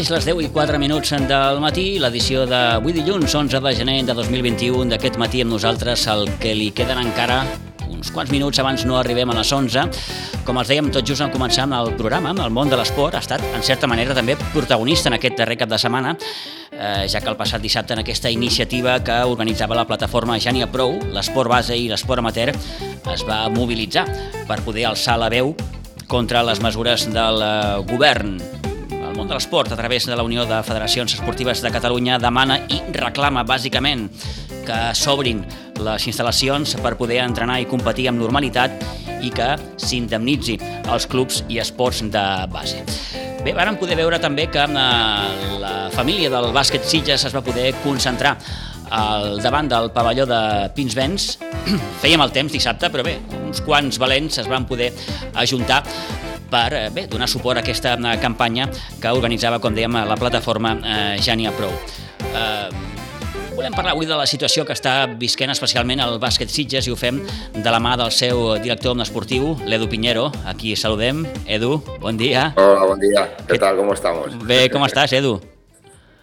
Mateix les 10 i 4 minuts del matí, l'edició d'avui dilluns, 11 de gener de 2021, d'aquest matí amb nosaltres, el que li queden encara uns quants minuts abans no arribem a les 11. Com els dèiem, tot just en començar amb el programa, el món de l'esport. Ha estat, en certa manera, també protagonista en aquest darrer cap de setmana, eh, ja que el passat dissabte en aquesta iniciativa que organitzava la plataforma Jania Pro, l'esport base i l'esport amateur, es va mobilitzar per poder alçar la veu contra les mesures del eh, govern món de l'esport, a través de la Unió de Federacions Esportives de Catalunya, demana i reclama, bàsicament, que s'obrin les instal·lacions per poder entrenar i competir amb normalitat i que s'indemnitzi els clubs i esports de base. Bé, vàrem poder veure també que eh, la família del bàsquet Sitges es va poder concentrar al davant del pavelló de Pinsbens. Fèiem el temps dissabte, però bé, uns quants valents es van poder ajuntar per eh, bé, donar suport a aquesta eh, campanya que organitzava, com dèiem, la plataforma eh, Jania Pro. Eh, volem parlar avui de la situació que està visquent especialment el bàsquet Sitges i ho fem de la mà del seu director esportiu, l'Edu Piñero. Aquí saludem. Edu, bon dia. Hola, bon dia. ¿Qué tal? ¿Cómo estamos? Bé, com estàs, Edu?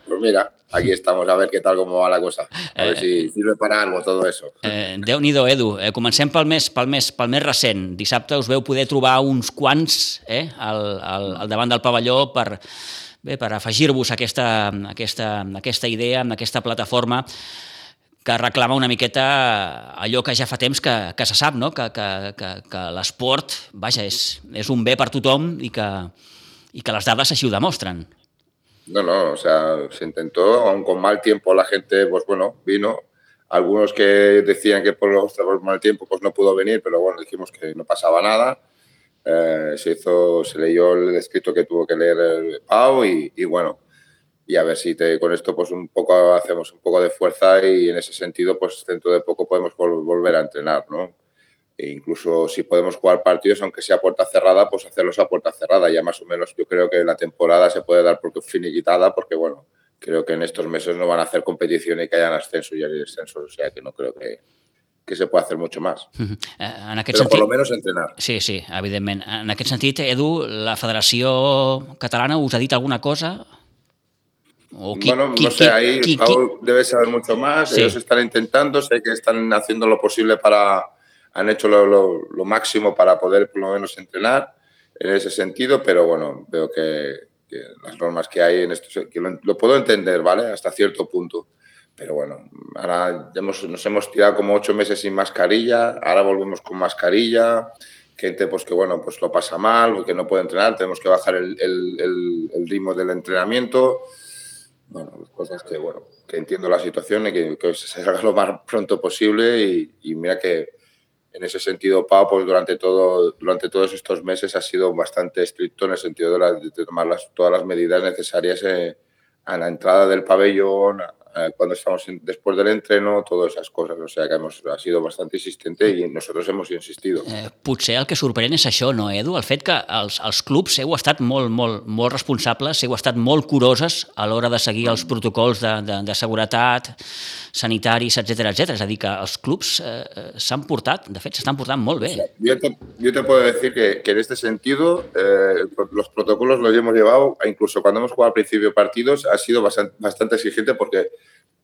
Pues mira, aquí estamos a ver qué tal, cómo va la cosa. A ver si sirve para algo todo eso. Eh, Déu-n'hi-do, Edu. Eh, comencem pel més, pel, més, pel més recent. Dissabte us veu poder trobar uns quants eh, al, al, al davant del pavelló per, bé, per afegir-vos aquesta, aquesta, aquesta idea, amb aquesta plataforma que reclama una miqueta allò que ja fa temps que, que se sap, no? que, que, que, que l'esport, vaja, és, és un bé per tothom i que, i que les dades així ho demostren. No, no, o sea, se intentó, aun con mal tiempo la gente, pues bueno, vino. Algunos que decían que por, los, por mal tiempo pues no pudo venir, pero bueno, dijimos que no pasaba nada. Eh, se hizo, se leyó el escrito que tuvo que leer el Pau y, y bueno, y a ver si con esto pues un poco hacemos un poco de fuerza y en ese sentido pues dentro de poco podemos vol volver a entrenar, ¿no? E incluso si podemos jugar partidos, aunque sea puerta cerrada, pues hacerlos a puerta cerrada. Ya más o menos yo creo que la temporada se puede dar por finiquitada porque, bueno, creo que en estos meses no van a hacer competición y que hayan ascenso y descenso. O sea que no creo que, que se pueda hacer mucho más. Uh -huh. En aquest Però sentit... por lo menos entrenar. Sí, sí, evidentment. En aquest sentit, Edu, la Federació Catalana us ha dit alguna cosa? O qui, bueno, qui, no sé, ahí qui, Paul qui... debe saber mucho más. Sí. Ellos están intentando, sé que están haciendo lo posible para han hecho lo, lo, lo, máximo para poder por lo menos entrenar en ese sentido, pero bueno, veo que, que las normas que hay en esto, que lo, lo, puedo entender, ¿vale? Hasta cierto punto. Pero bueno, ahora hemos, nos hemos tirado como ocho meses sin mascarilla, ahora volvemos con mascarilla, gente pues que bueno, pues lo pasa mal, que no puede entrenar, tenemos que bajar el, el, el, el ritmo del entrenamiento. Bueno, cosas que bueno, que entiendo la situación y que, que se haga lo más pronto posible y, y mira que en ese sentido, Pau, pues durante, todo, durante todos estos meses ha sido bastante estricto en el sentido de, tomar las, todas las medidas necesarias eh, a la entrada del pabellón, cuando estamos en, después del entreno, todas esas cosas. O sea que hemos, ha sido bastante insistente i nosaltres hemos insistido. Eh, potser el que sorprèn és això, no, Edu? El fet que els, els clubs heu estat molt, molt, molt responsables, heu estat molt curoses a l'hora de seguir els protocols de, de, de seguretat, sanitaris, etc etc. És a dir, que els clubs eh, s'han portat, de fet, s'estan portant molt bé. Yo te, yo te puedo decir que, que en este sentido eh, los protocolos los hemos llevado, incluso cuando hemos jugado al principio partidos, ha sido bastante, bastante exigente porque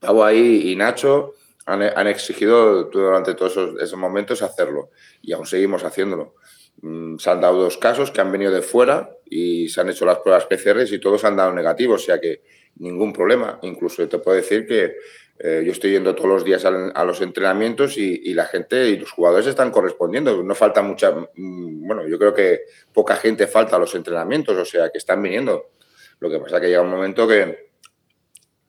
Ahí y Nacho han, han, exigido durante todos esos, esos, momentos hacerlo y aún seguimos haciéndolo. Mm, se han dado dos casos que han venido de fuera y se han hecho las pruebas PCR y todos han dado negativos, o sea que ningún problema. Incluso te puedo decir que eh, yo estoy yendo todos los días a, a los entrenamientos y, y, la gente y los jugadores están correspondiendo. No falta mucha, mm, bueno, yo creo que poca gente falta a los entrenamientos, o sea que están viniendo. Lo que pasa que llega un momento que,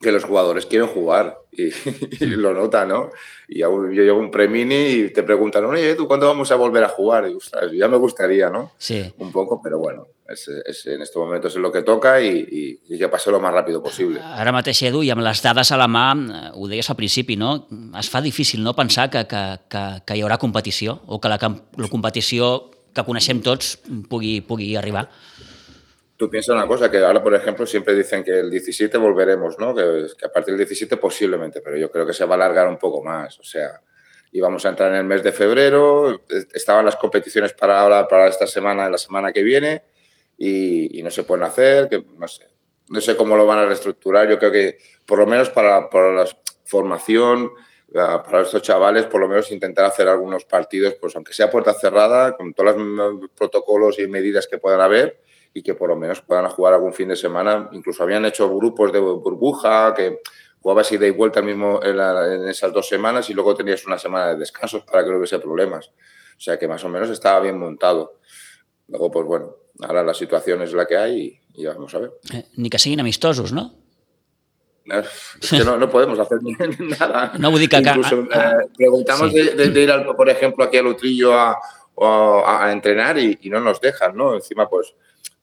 que los jugadores quieren jugar y, y lo notan, ¿no? Y yo llego un premini y te preguntan, oye, ¿tú cuándo vamos a volver a jugar? Y ostras, ya me gustaría, ¿no? Sí. Un poco, pero bueno, es, es, en estos momentos es lo que toca i, i, i que passi lo más rápido possible. Ara mateix, Edu, i amb les dades a la mà, ho deies al principi, no? Es fa difícil no pensar que, que, que, que hi haurà competició o que la, la competició que coneixem tots pugui, pugui arribar. Tú piensas una cosa, que ahora, por ejemplo, siempre dicen que el 17 volveremos, ¿no? Que, que, a partir del 17 posiblemente, pero yo creo que se va a alargar un poco más. O sea, íbamos a entrar en el mes de febrero, estaban las competiciones para ahora, para esta semana, la semana que viene, y, y no se pueden hacer, que no sé. no sé cómo lo van a reestructurar. Yo creo que por lo menos para, para la formación, para estos chavales, por lo menos intentar hacer algunos partidos, pues aunque sea puerta cerrada, con todos los protocolos y medidas que puedan haber y que por lo menos puedan jugar algún fin de semana. Incluso habían hecho grupos de burbuja que jugabas ida y vuelta mismo en, esas dos semanas y luego tenías una semana de descansos para que no hubiese problemas. O sea que más o menos estaba bien montado. Luego, pues bueno, ahora la situación es la que hay y, y vamos a ver. Eh, ni que siguin amistosos, ¿no? Es que no, no podemos hacer nada. No vull dir que... Incluso, eh, preguntamos sí. de, de, ir, al, por ejemplo, aquí al Utrillo a, a, a entrenar y, y, no nos dejan, ¿no? Encima, pues,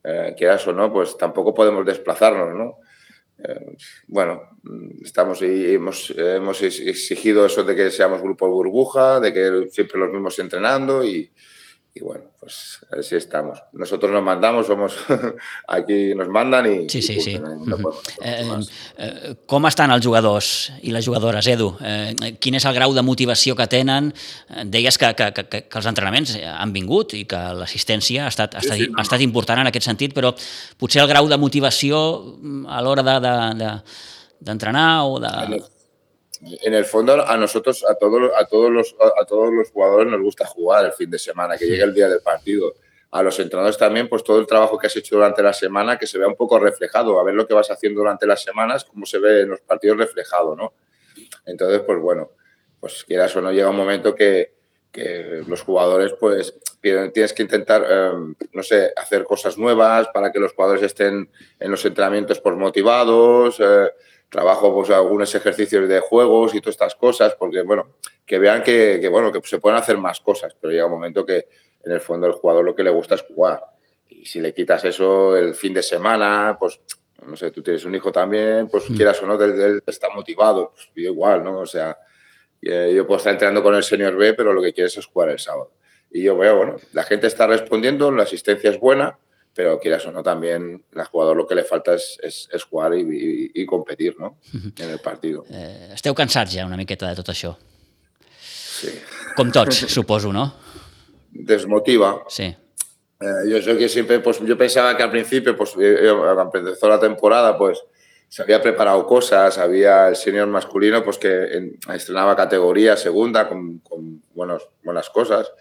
eh, quieras o no, pues tampoco podemos desplazarnos, ¿no? Eh, bueno, estamos y hemos, hemos exigido eso de que seamos grupo burbuja, de que siempre los mismos entrenando y, y bueno, pues así estamos. Nosotros nos mandamos, somos aquí nos mandan i... Sí, sí, sí. No eh, eh, com estan els jugadors i les jugadores, Edu? Eh, quin és el grau de motivació que tenen? Deies que, que, que, que els entrenaments han vingut i que l'assistència ha, estat, ha, estat, sí, sí, no. ha estat important en aquest sentit, però potser el grau de motivació a l'hora d'entrenar de, de, de, o de en el fondo a nosotros, a todos, a todos los, a todos los jugadores nos gusta jugar el fin de semana, que llegue el día del partido. A los entrenadores también, pues todo el trabajo que has hecho durante la semana, que se vea un poco reflejado, a ver lo que vas haciendo durante las semanas, cómo se ve en los partidos reflejado, ¿no? Entonces, pues bueno, pues quieras o no, llega un momento que, que los jugadores, pues tienes que intentar, eh, no sé, hacer cosas nuevas para que los jugadores estén en los entrenamientos por motivados, eh, trabajo pues algunos ejercicios de juegos y todas estas cosas, porque bueno, que vean que, que, bueno, que se pueden hacer más cosas, pero llega un momento que en el fondo el jugador lo que le gusta es jugar. Y si le quitas eso el fin de semana, pues no sé, tú tienes un hijo también, pues mm. quieras o no, él, él está motivado, pues igual, ¿no? O sea, eh, yo puedo estar entrenando con el señor B, pero lo que quieres es jugar el sábado. Y yo veo, bueno, la gente está respondiendo, la asistencia es buena, pero quieras o no, también al jugador lo que le falta és, és, és jugar i, i, i competir no? en el partit. Eh, esteu cansats ja una miqueta de tot això? Sí. Com tots, suposo, ¿no? Desmotiva. Sí. Eh, yo sé que siempre, pues yo pensaba que al principio, pues cuando empezó la temporada, pues se había preparado cosas, había el senior masculino, pues que en, estrenaba categoría segunda con, con buenos, buenas cosas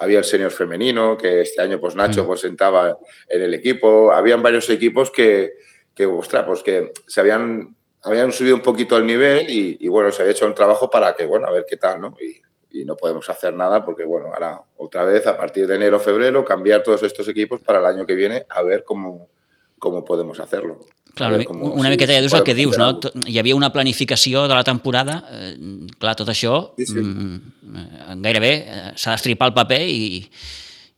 había el senior femenino, que este año pues Nacho mm. pues sentaba en el equipo, habían varios equipos que, que ostras, pues que se habían, habían subido un poquito el nivel y, y, bueno, se había hecho un trabajo para que, bueno, a ver qué tal, ¿no? Y, y no podemos hacer nada porque, bueno, ahora otra vez a partir de enero, febrero, cambiar todos estos equipos para el año que viene a ver cómo, cómo podemos hacerlo. Clar, una, com, una miqueta ja dius el que dius, no? Hi havia una planificació de la temporada, eh, clar, tot això sí, sí. Mm, gairebé eh, s'ha d'estripar el paper i,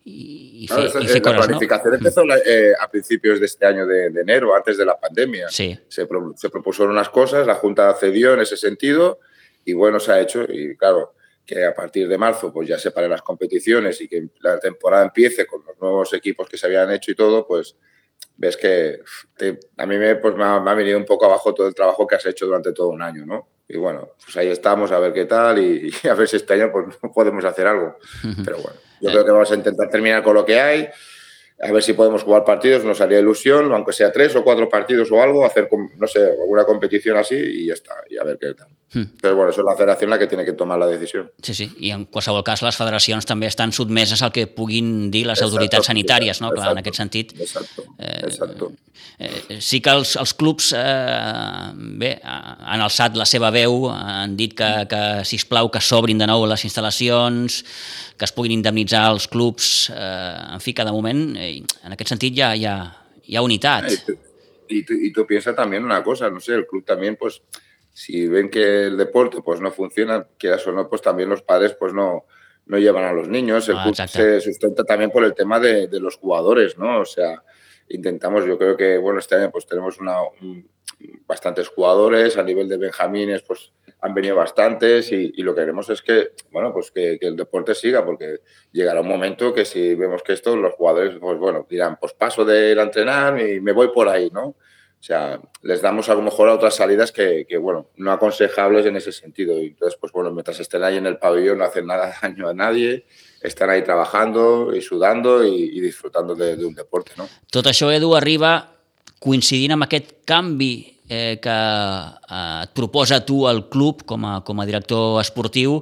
y, fe, y fe La planificación ¿no? empezó eh, a principios de este año de, de, enero, antes de la pandemia. Sí. Se, pro, se propusieron unas cosas, la Junta cedió en ese sentido y bueno, se ha hecho y claro, que a partir de marzo pues ya se paren las competiciones y que la temporada empiece con los nuevos equipos que se habían hecho y todo, pues ves que te, a mí me, pues me ha, me, ha, venido un poco abajo todo el trabajo que has hecho durante todo un año, ¿no? Y bueno, pues ahí estamos a ver qué tal y, y a ver si este año pues podemos hacer algo. Pero bueno, yo creo que vamos a intentar terminar con lo que hay a ver si podemos jugar partidos, nos haría ilusión, aunque sea tres o cuatro partidos o algo, hacer, no sé, alguna competición así y ya está, y a ver què tal. Però bueno, això és la federació la que tiene que tomar la decisió. Sí, sí, i en qualsevol cas les federacions també estan sotmeses al que puguin dir les exacto, autoritats sanitàries, no? Exacto, Clar, en aquest sentit. Exacto, exacto. Eh, eh, sí que els, els clubs eh, bé, han alçat la seva veu, han dit que, que sisplau que s'obrin de nou les instal·lacions, que es puguin indemnitzar els clubs, eh, en fi, cada moment, eh, en aquest sentit hi ha, hi ha, hi ha unitat. Y tú, y tú piensas también una cosa, no sé, el club también, pues, si ven que el deporte pues no funciona, quieras o no, pues también los padres pues no, no llevan a los niños. El ah, club se sustenta también por el tema de, de, los jugadores, ¿no? O sea, intentamos, yo creo que, bueno, este año pues tenemos una, un, bastantes jugadores, a nivel de Benjamines pues han venido bastantes y, y lo que queremos es que, bueno, pues que, que, el deporte siga, porque llegará un momento que si vemos que esto, los jugadores, pues bueno, dirán, pues paso de ir a entrenar y me voy por ahí, ¿no? O sea, les damos a lo mejor a otras salidas que, que, bueno, no aconsejables en ese sentido. Y entonces, pues bueno, mientras estén ahí en el pabellón no hacen nada daño a nadie, están ahí trabajando y sudando y, y disfrutando de, de un deporte, no? Tot això, Edu, arriba coincidint amb aquest canvi eh, que eh, et proposa tu el club com a, com a director esportiu,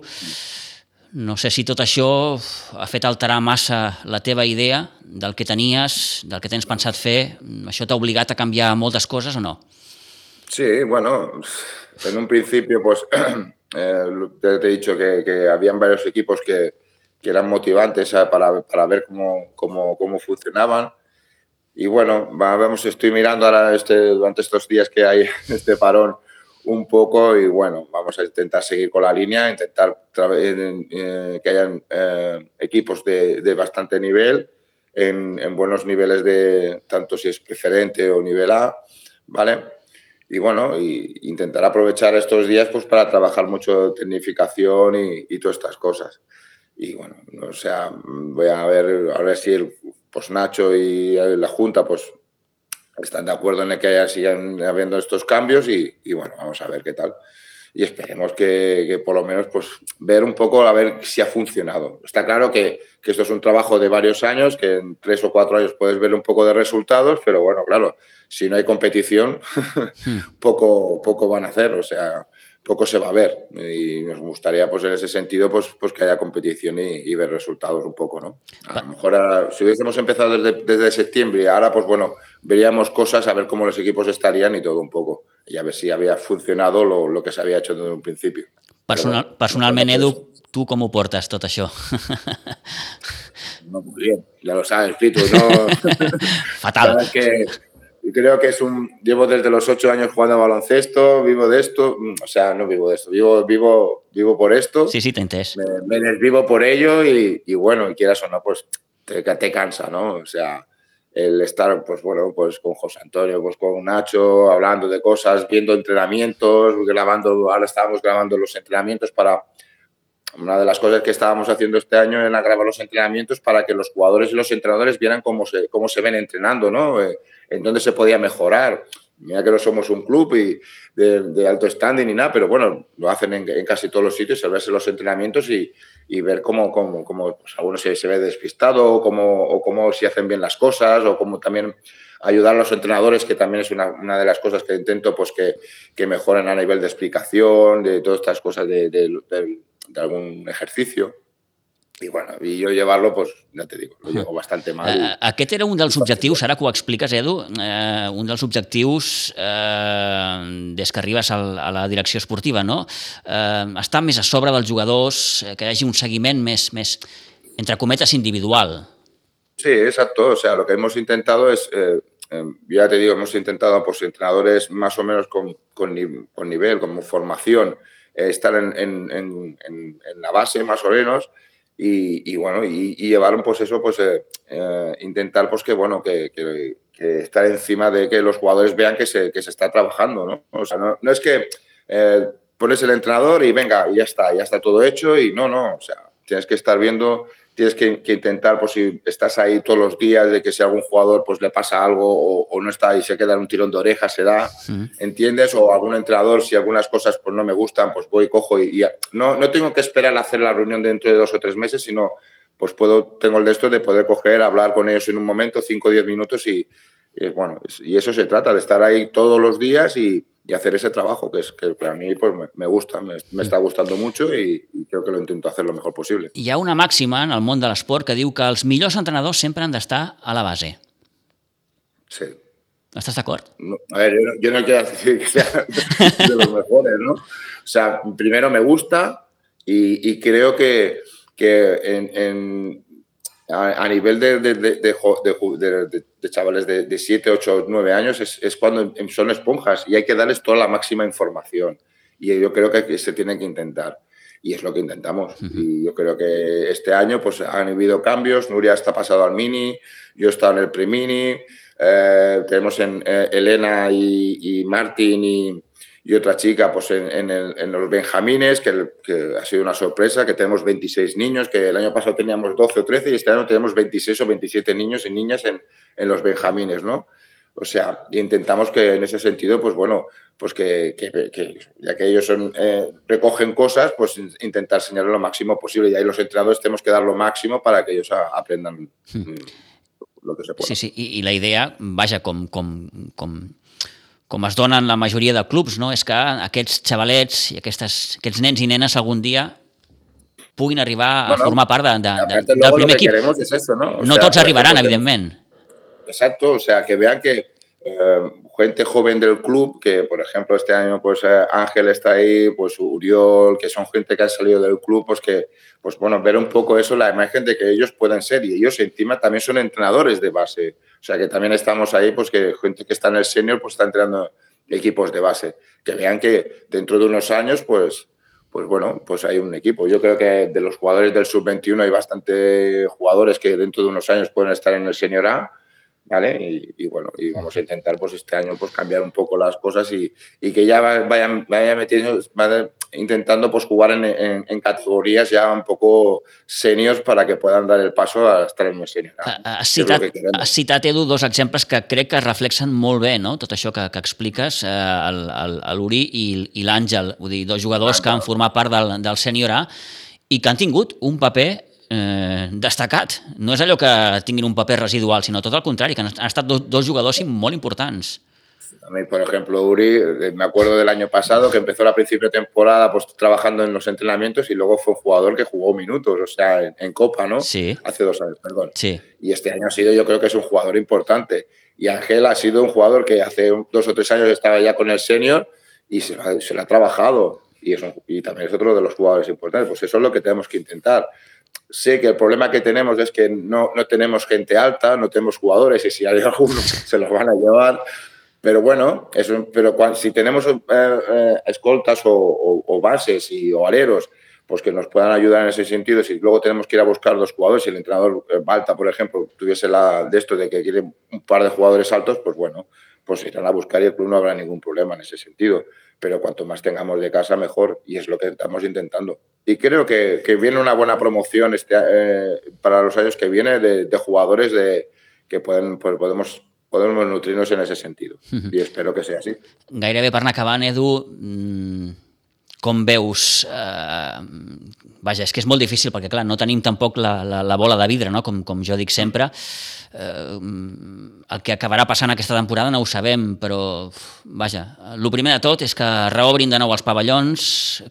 no sé si tot això ha fet alterar massa la teva idea del que tenies, del que tens pensat fer. Això t'ha obligat a canviar moltes coses o no? Sí, bueno, en un principio, pues eh, te, he dicho que, que habían varios equipos que, que eran motivantes para, para ver cómo, cómo, cómo, funcionaban. Y bueno, vamos, estoy mirando ahora este, durante estos días que hay este parón un poco y bueno, vamos a intentar seguir con la línea, intentar eh, que hayan eh, equipos de, de, bastante nivel, en, en, buenos niveles de tanto si es preferente o nivel A, ¿vale? Y bueno, y intentar aprovechar estos días pues para trabajar mucho tecnificación y, y todas estas cosas y bueno, o sea, voy a ver, a ver si el, pues Nacho y la Junta pues están de acuerdo en que haya, sigan habiendo estos cambios y, y, bueno, vamos a ver qué tal. Y esperemos que, que, por lo menos pues ver un poco a ver si ha funcionado. Está claro que, que, esto es un trabajo de varios años, que en tres o cuatro años puedes ver un poco de resultados, pero bueno, claro, si no hay competición, hmm. poco, poco van a hacer. O sea, poco se va a ver y nos gustaría pues en ese sentido pues, pues que haya competición y, ver resultados un poco, ¿no? A lo mejor si hubiésemos empezado desde, desde, septiembre y ahora pues bueno, veríamos cosas a ver cómo los equipos estarían y todo un poco y a ver si había funcionado lo, lo que se había hecho desde un principio. Personal, Pero, personalment, Edu, tu com ho portes tot això? No, muy bien, ya lo sabes, Pitu, no... Fatal. que y creo que es un. Llevo desde los ocho años jugando a baloncesto, vivo de esto. Mm, o sea, no vivo de esto, vivo, vivo, vivo por esto. Sí, sí, te entes. Me, me desvivo por ello y, y, bueno, y quieras o no, pues te, te cansa, ¿no? O sea, el estar, pues bueno, pues con José Antonio, pues con Nacho, hablando de cosas, viendo entrenamientos, grabando, ahora estábamos grabando los entrenamientos para, una de las cosas que estábamos haciendo este año era grabar los entrenamientos para que los jugadores y los entrenadores vieran cómo se, cómo se ven entrenando, ¿no? Eh, en dónde se podía mejorar. Mira que no somos un club y de, alto standing ni nada, pero bueno, lo hacen en, casi todos los sitios, el verse los entrenamientos y, y ver cómo, cómo, cómo pues, alguno se, ve despistado o cómo, o cómo si hacen bien las cosas o cómo también ayudar a los entrenadores, que también es una, una de las cosas que intento pues que, que, mejoren a nivel de explicación, de todas estas cosas de algún ejercicio. I, bueno, i jo llevar-lo, pues, ja te digo, lo llevo bastante mal. Uh, aquest era un dels objectius, ara que ho expliques, Edu, uh, un dels objectius uh, des que arribes al, a la direcció esportiva, no? Uh, estar més a sobre dels jugadors, que hi hagi un seguiment més, més entre cometes, individual. Sí, exacto. O sea, lo que hemos intentado es, eh, eh, ya te digo, hemos intentado pues, entrenadores más o menos con, con, con nivel, con formación, Eh, estar en, en, en, en, la base más o menos y, bueno, y, y, llevar pues eso, pues eh, eh, intentar pues que bueno, que, estar encima de que los jugadores vean que se, que se está trabajando, ¿no? O sea, no, no es que eh, pones el entrenador y venga, ya está, ya está todo hecho y no, no, o sea, tienes que estar viendo tienes que, que, intentar, pues si estás ahí todos los días, de que si algún jugador pues le pasa algo o, o no está y se queda en un tirón de oreja, se da, sí. ¿entiendes? O algún entrenador, si algunas cosas pues no me gustan, pues voy, cojo y, y no, no tengo que esperar a hacer la reunión dentro de dos o tres meses, sino pues puedo, tengo el de esto de poder coger, hablar con ellos en un momento, cinco o diez minutos y, y bueno, y eso se trata, de estar ahí todos los días y, y hacer ese trabajo, que es que para mí pues, me, gusta, me, me està gustando mucho i, i creo que lo intento hacer lo mejor posible. Hi ha una màxima en el món de l'esport que diu que els millors entrenadors sempre han d'estar a la base. Sí. ¿Estás de acuerdo? No, a ver, yo no, yo no, quiero decir que sea de los mejores, ¿no? O sea, primero me gusta y, y creo que, que en, en a, a nivel de, de, de, de chavales de, 7, 8, 9 años es, es, cuando son esponjas y hay que darles toda la máxima información. Y yo creo que se tiene que intentar. Y es lo que intentamos. Uh -huh. Y yo creo que este año pues, han habido cambios. Nuria está pasado al mini, yo he estado en el pre-mini. Eh, tenemos en eh, Elena y, y Martín y, y otra chica pues en, en, el, en los Benjamines, que, que, ha sido una sorpresa, que tenemos 26 niños, que el año pasado teníamos 12 o 13 y este año tenemos 26 o 27 niños y niñas en, en los Benjamines, ¿no? O sea, intentamos que en ese sentido, pues bueno, pues que, que, que ya que ellos son, eh, recogen cosas, pues intentar enseñarles lo máximo posible. Y ahí los entrenadores tenemos que dar lo máximo para que ellos a, aprendan. Hmm. lo que se pueda. Sí, sí, i, i la idea, vaja, com, com, com, com es dona en la majoria de clubs, no? és que aquests xavalets i aquestes, aquests nens i nenes algun dia puguin arribar a bueno, formar part de, de, de, del primer equip. Es eso, ¿no? O no sea, tots arribaran, evidentment. Exacto, o sea, que vean que eh, gente joven del club, que por ejemplo este año pues eh, Ángel está ahí, pues Uriol, que son gente que han salido del club, pues que, pues bueno, ver un poco eso, la imagen de que ellos pueden ser y ellos encima también son entrenadores de base. O sea que también estamos ahí, pues que gente que está en el senior, pues está entrenando equipos de base. Que vean que dentro de unos años, pues, pues bueno, pues hay un equipo. Yo creo que de los jugadores del sub-21 hay bastante jugadores que dentro de unos años pueden estar en el senior A ¿vale? Y, bueno, y vamos a intentar pues este año pues cambiar un poco las cosas y, y que ya vayan, vayan metiendo, vayan intentando pues jugar en, en, en, categories ja un poco seniors para que puedan dar el paso a estar en el senior. Has citat, has citat, Edu, dos exemples que crec que reflexen molt bé no? tot això que, que expliques, eh, l'Uri i, i l'Àngel, vull dir, dos jugadors que han format part del, del sènior A i que han tingut un paper eh, destacat. No és allò que tinguin un paper residual, sinó tot el contrari, que han, estat dos, dos jugadors molt importants. A mí, por ejemplo, Uri, eh, me acuerdo del año pasado que empezó la principio de temporada pues, trabajando en los entrenamientos y luego fue un jugador que jugó minutos, o sea, en, en Copa, ¿no? Sí. Hace dos años, perdón. Sí. Y este año ha sido, yo creo que es un jugador importante. Y Ángel ha sido un jugador que hace dos o tres años estaba ya con el senior y se, se le ha trabajado. Y, es un, y también es otro de los jugadores importantes. Pues eso es lo que tenemos que intentar sé que el problema que tenemos es que no, no tenemos gente alta, no tenemos jugadores y si hay algunos se los van a llevar. Pero bueno, eso, pero si tenemos eh, eh, escoltas o, bases y, o aleros pues que nos puedan ayudar en ese sentido, si luego tenemos que ir a buscar dos jugadores, si el entrenador eh, Balta, por ejemplo, tuviese la de esto de que quiere un par de jugadores altos, pues bueno, pues irán a buscar y el club no habrá ningún problema en ese sentido. Pero cuanto más tengamos de casa, mejor. Y es lo que estamos intentando. Y creo que, que viene una buena promoción este, eh, para los años que vienen de, de, jugadores de, que pueden, pues podemos podemos nutrir-nos en ese. Uh -huh. I espero que. Gairebé per anar acabant, Edu, mmm, com veus... Eh, vaja, és que és molt difícil perquè, clar, no tenim tampoc la, la, la bola de vidre, no? com, com jo dic sempre. Eh, el que acabarà passant aquesta temporada no ho sabem, però, vaja, el primer de tot és que reobrin de nou els pavellons,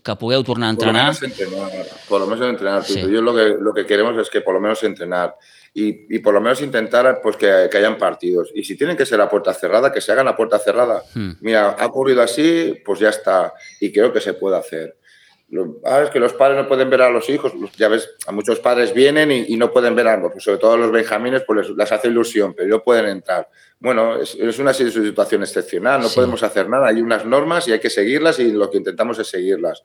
que pugueu tornar a entrenar. Por lo menos entrenar, por lo menos entrenar. Sí. Yo lo que, lo que queremos es que por lo menos entrenar. Y, y, por lo menos intentar pues, que, que, hayan partidos. Y si tienen que ser a puerta cerrada, que se hagan a puerta cerrada. Hmm. Mira, ha ocurrido así, pues ya está. Y creo que se puede hacer. Lo, ah, es que los padres no pueden ver a los hijos. Ya ves, a muchos padres vienen y, y no pueden ver algo. Pues sobre todo a los benjamines, pues les, les, hace ilusión, pero no pueden entrar. Bueno, es, es una situación excepcional, no sí. podemos hacer nada. Hay unas normas y hay que seguirlas y lo que intentamos es seguirlas.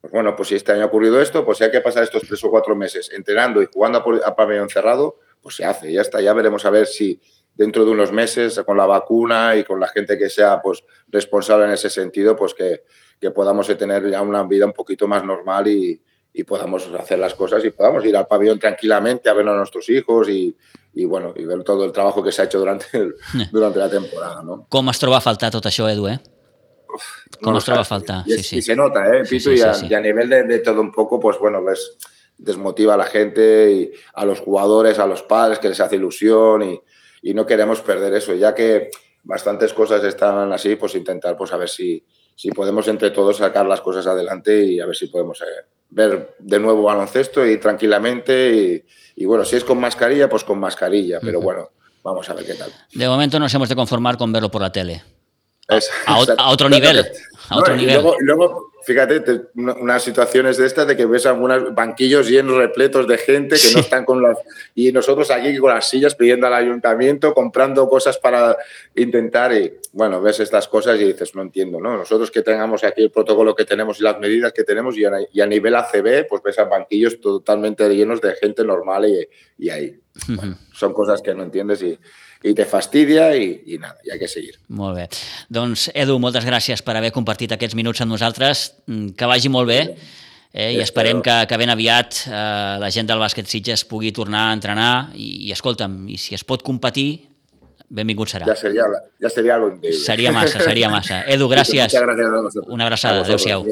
Pues bueno, pues si este año ha ocurrido esto, pues si hay que pasar estos tres o cuatro meses entrenando y jugando a, a pabellón cerrado, pues se hace, ya está, ya veremos a ver si dentro de unos meses con la vacuna y con la gente que sea pues responsable en ese sentido, pues que, que podamos tener ya una vida un poquito más normal y, y, podamos hacer las cosas y podamos ir al pabellón tranquilamente a ver a nuestros hijos y, y bueno, y ver todo el trabajo que se ha hecho durante, el, durante la temporada. ¿no? Com es troba a faltar tot això, Edu, eh? Com no, es troba a faltar. Y, sí, sí. y se nota, ¿eh, Pitu? Sí, sí, y, a, y, a, nivel de, de, todo un poco, pues bueno, ves, desmotiva a la gente y a los jugadores, a los padres, que les hace ilusión y, y no queremos perder eso. Ya que bastantes cosas están así, pues intentar, pues a ver si, si podemos entre todos sacar las cosas adelante y a ver si podemos eh, ver de nuevo baloncesto y tranquilamente. Y, y, bueno, si es con mascarilla, pues con mascarilla, pero bueno, vamos a ver qué tal. De momento nos hemos de conformar con verlo por la tele. Es, a, a, a, otro nivel. A otro no, nivel. Y luego, luego, fíjate, te, unas situaciones de estas de que ves algunos banquillos llenos, repletos de gente que sí. no están con las... Y nosotros aquí con las sillas pidiendo al ayuntamiento, comprando cosas para intentar y, bueno, ves estas cosas y dices, no entiendo, ¿no? Nosotros que tengamos aquí el protocolo que tenemos y las medidas que tenemos y a, y a nivel ACB, pues ves a banquillos totalmente llenos de gente normal y, y ahí. Uh -huh. bueno, son cosas que no entiendes y i te fastidia i, i nada, i ha que seguir. Molt bé. Doncs, Edu, moltes gràcies per haver compartit aquests minuts amb nosaltres. Mm, que vagi molt bé. Eh, I esperem que, que ben aviat eh, la gent del bàsquet Sitges pugui tornar a entrenar i, i escolta'm, i si es pot competir, benvingut serà. Ja seria, ja seria increïble. Seria massa, seria massa. Edu, gràcies. A Una abraçada. Adéu-siau.